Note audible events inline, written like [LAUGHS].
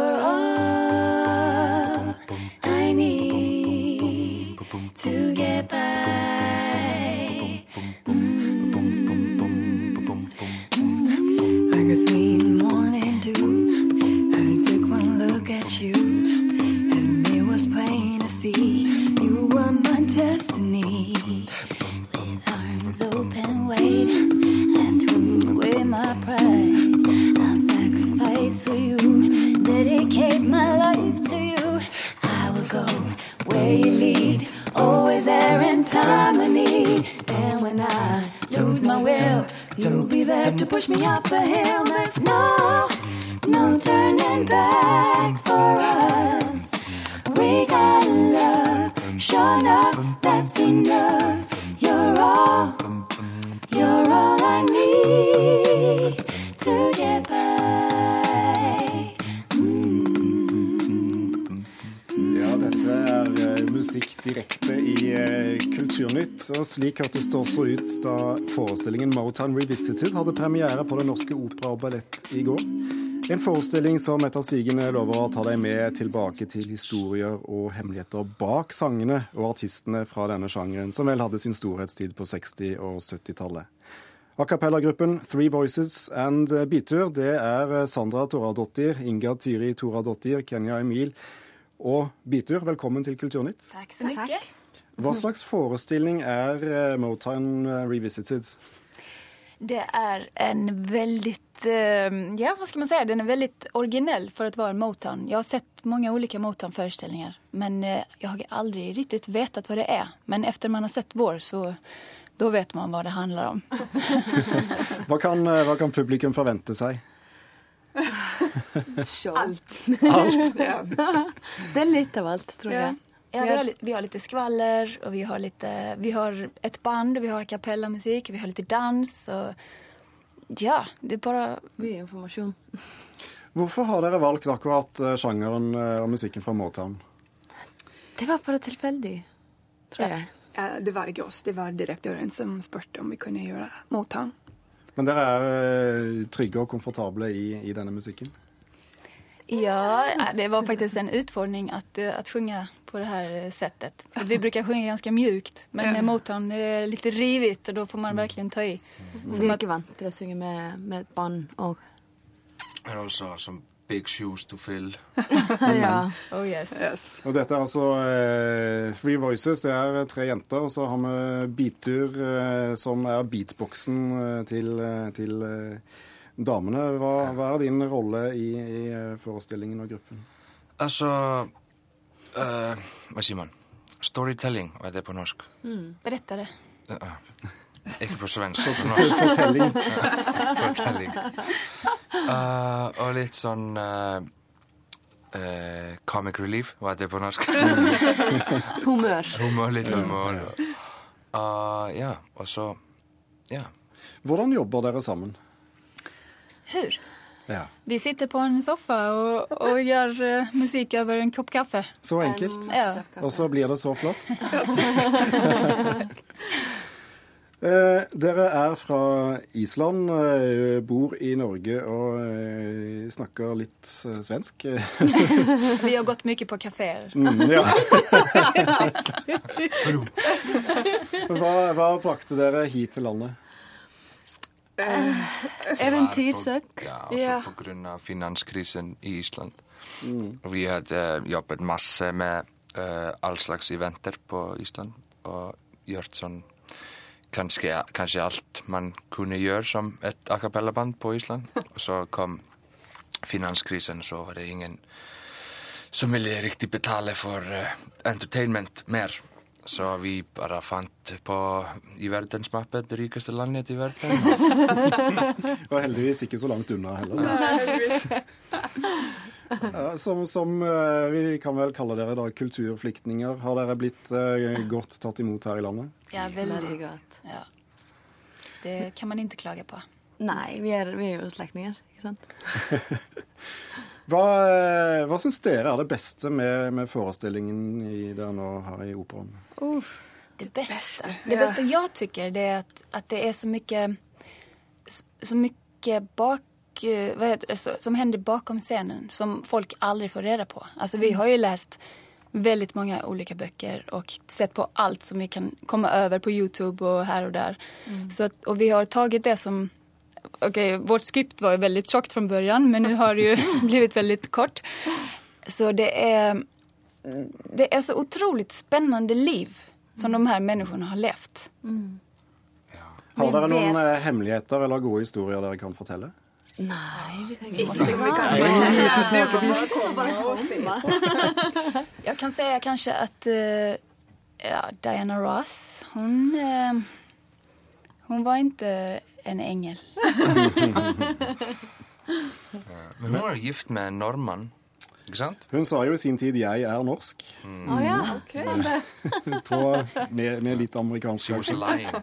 You're all I need to get by. Mm-hmm. Like a sweet morning dew, I took one look at you, and it was plain to see you were my destiny. With arms open wide, I threw away my pride. I'll sacrifice for you dedicate my life to you. I will go where you lead, always there in time of need. And when I lose my will, you'll be there to push me up the hill. There's no, no turning back for us. We got love, sure enough, that's enough. Direkte i eh, Kulturnytt. Og slik hørtes det også ut da forestillingen Motown Revisited hadde premiere på Det Norske Opera og Ballett i går. En forestilling som etter sigende lover å ta deg med tilbake til historier og hemmeligheter bak sangene og artistene fra denne sjangeren, som vel hadde sin storhetstid på 60- og 70-tallet. A cappella-gruppen Three Voices and Beatur, det er Sandra Toradottir, Inga Tyri Toradottir, Kenya Emil og Bitur, Velkommen til Kulturnytt. Takk så mye. Hva slags forestilling er eh, Motown Revisited? Det er en väldigt, eh, ja hva skal man si? den er veldig originell for å være Motown. Jeg har sett mange ulike Motown-forestillinger, men jeg har aldri riktig vetat hva det er. Men efter man har sett vår så da vet man hva det handler om. [LAUGHS] Hva kan, eh, hva kan publikum forvente seg? Alt. [LAUGHS] Alt? Det er litt av alt, tror jeg. Ja, vi, har, litt, vi har lite skvaller og vi har, lite, vi har et band og vi har kapellmusikk cappella-musik, vi har litt dans og ja, det er bare Mye informasjon. Hvorfor har dere valgt akkurat eh, sjangeren eh, og musikken fra Motown? Det var bare tilfeldig, tror jeg. Ja, Det var ikke oss, det var direktøren som spurte om vi kunne gjøre Motown. Men dere er eh, trygge og komfortable i, i denne musikken? Ja, det var faktiskt en utfordring att, synge att sjunga på det här sättet. För Vi brukar sjunga ganska mjukt, men Ja. Motown är lite rivigt og da får man verkligen ta i. Vi er ikke vant til å synge med, med band og And also some big shoes to fill. [LAUGHS] Ja. Oh yes. Yes. Og dette er altså eh, Free Voices, det er tre jenter. Og så har vi Beattur, eh, som er beatboxen eh, til, eh, til eh, damene. Hva, hva er din rolle i, i eh, forestillingen og gruppen? Altså uh, Hva sier man? Storytelling, hva er det på norsk? Mm, berettere. Uh, ikke på svensk, på [LAUGHS] norsk. Fortelling. [LAUGHS] Fortelling. Uh, og litt sånn Uh, eh, Comic relief, hva er det på norsk? [LAUGHS] humør. humør. litt humør. Uh, ja, og så Ja. Hvordan jobber dere sammen? Hur? Ja. Vi sitter på en soffa og, og gjør eh, musikk over en kopp kaffe. Så enkelt. Ja. Og så blir det så flott. [LAUGHS] Eh, dere er fra Island, eh, bor i Norge og eh, snakker litt svensk. [LAUGHS] Vi har gått mye på kaféer. Mm, ja. [LAUGHS] hva, hva brakte dere hit til landet? Eventyrsøk. Ja, også Ja. på grunn av finanskrisen i Island. Mm. Vi hadde jobbet masse med uh, all slags eventer på Island. Og gjort sånn kanskje, kanskje alt man kunne gjøre som et a cappella-band på Island. [LAUGHS] Og så kom finanskrisen, så var det ingen som ville riktig betale for uh, entertainment mer. Så vi bare fant på i verdensmappet det rikeste landet i verden. [LAUGHS] Og heldigvis ikke så langt unna heller. Nei, [LAUGHS] Som, som eh, vi kan vel kalle dere da kulturflyktninger. Har dere blitt eh, godt tatt imot her i landet? Ja, veldig. godt. Ja. Det kan man ikke klage på. Nei, vi er, vi er jo slektninger, ikke sant? [LAUGHS] Hva, hva syns dere er det beste med, med forestillingen i, dere nå har i operaen? Det beste det beste jeg syns, det er at, att det er så mye så mye bak, eh, heter det, som hender bakom scenen som folk aldri får reda på. Alltså vi har jo lest veldig mange ulike bøker og sett på alt som vi kan komme over på Youtube og her og der. Mm. Så att, och vi har tatt det som Okej, vårt skript var ju väldigt tjockt från början men nu har det ju [LAUGHS] blivit väldigt kort. Så det är det er så utrolig spennende liv som de her menneskene har levd. Har dere noen det... hemmeligheter eller gode historier dere kan fortelle? Nei, vi kan ikke vi [LAUGHS] kan, Nei, Jeg kan si kanskje at uh, ja, Diana Ross, hun eh, Hun var ikke en engel. [LAUGHS] Men hun er gift med en nordmann, ikke sant? Hun sa jo i sin tid 'jeg er norsk', Å ja, okay. [LAUGHS] på, med, med litt amerikansk She was lying.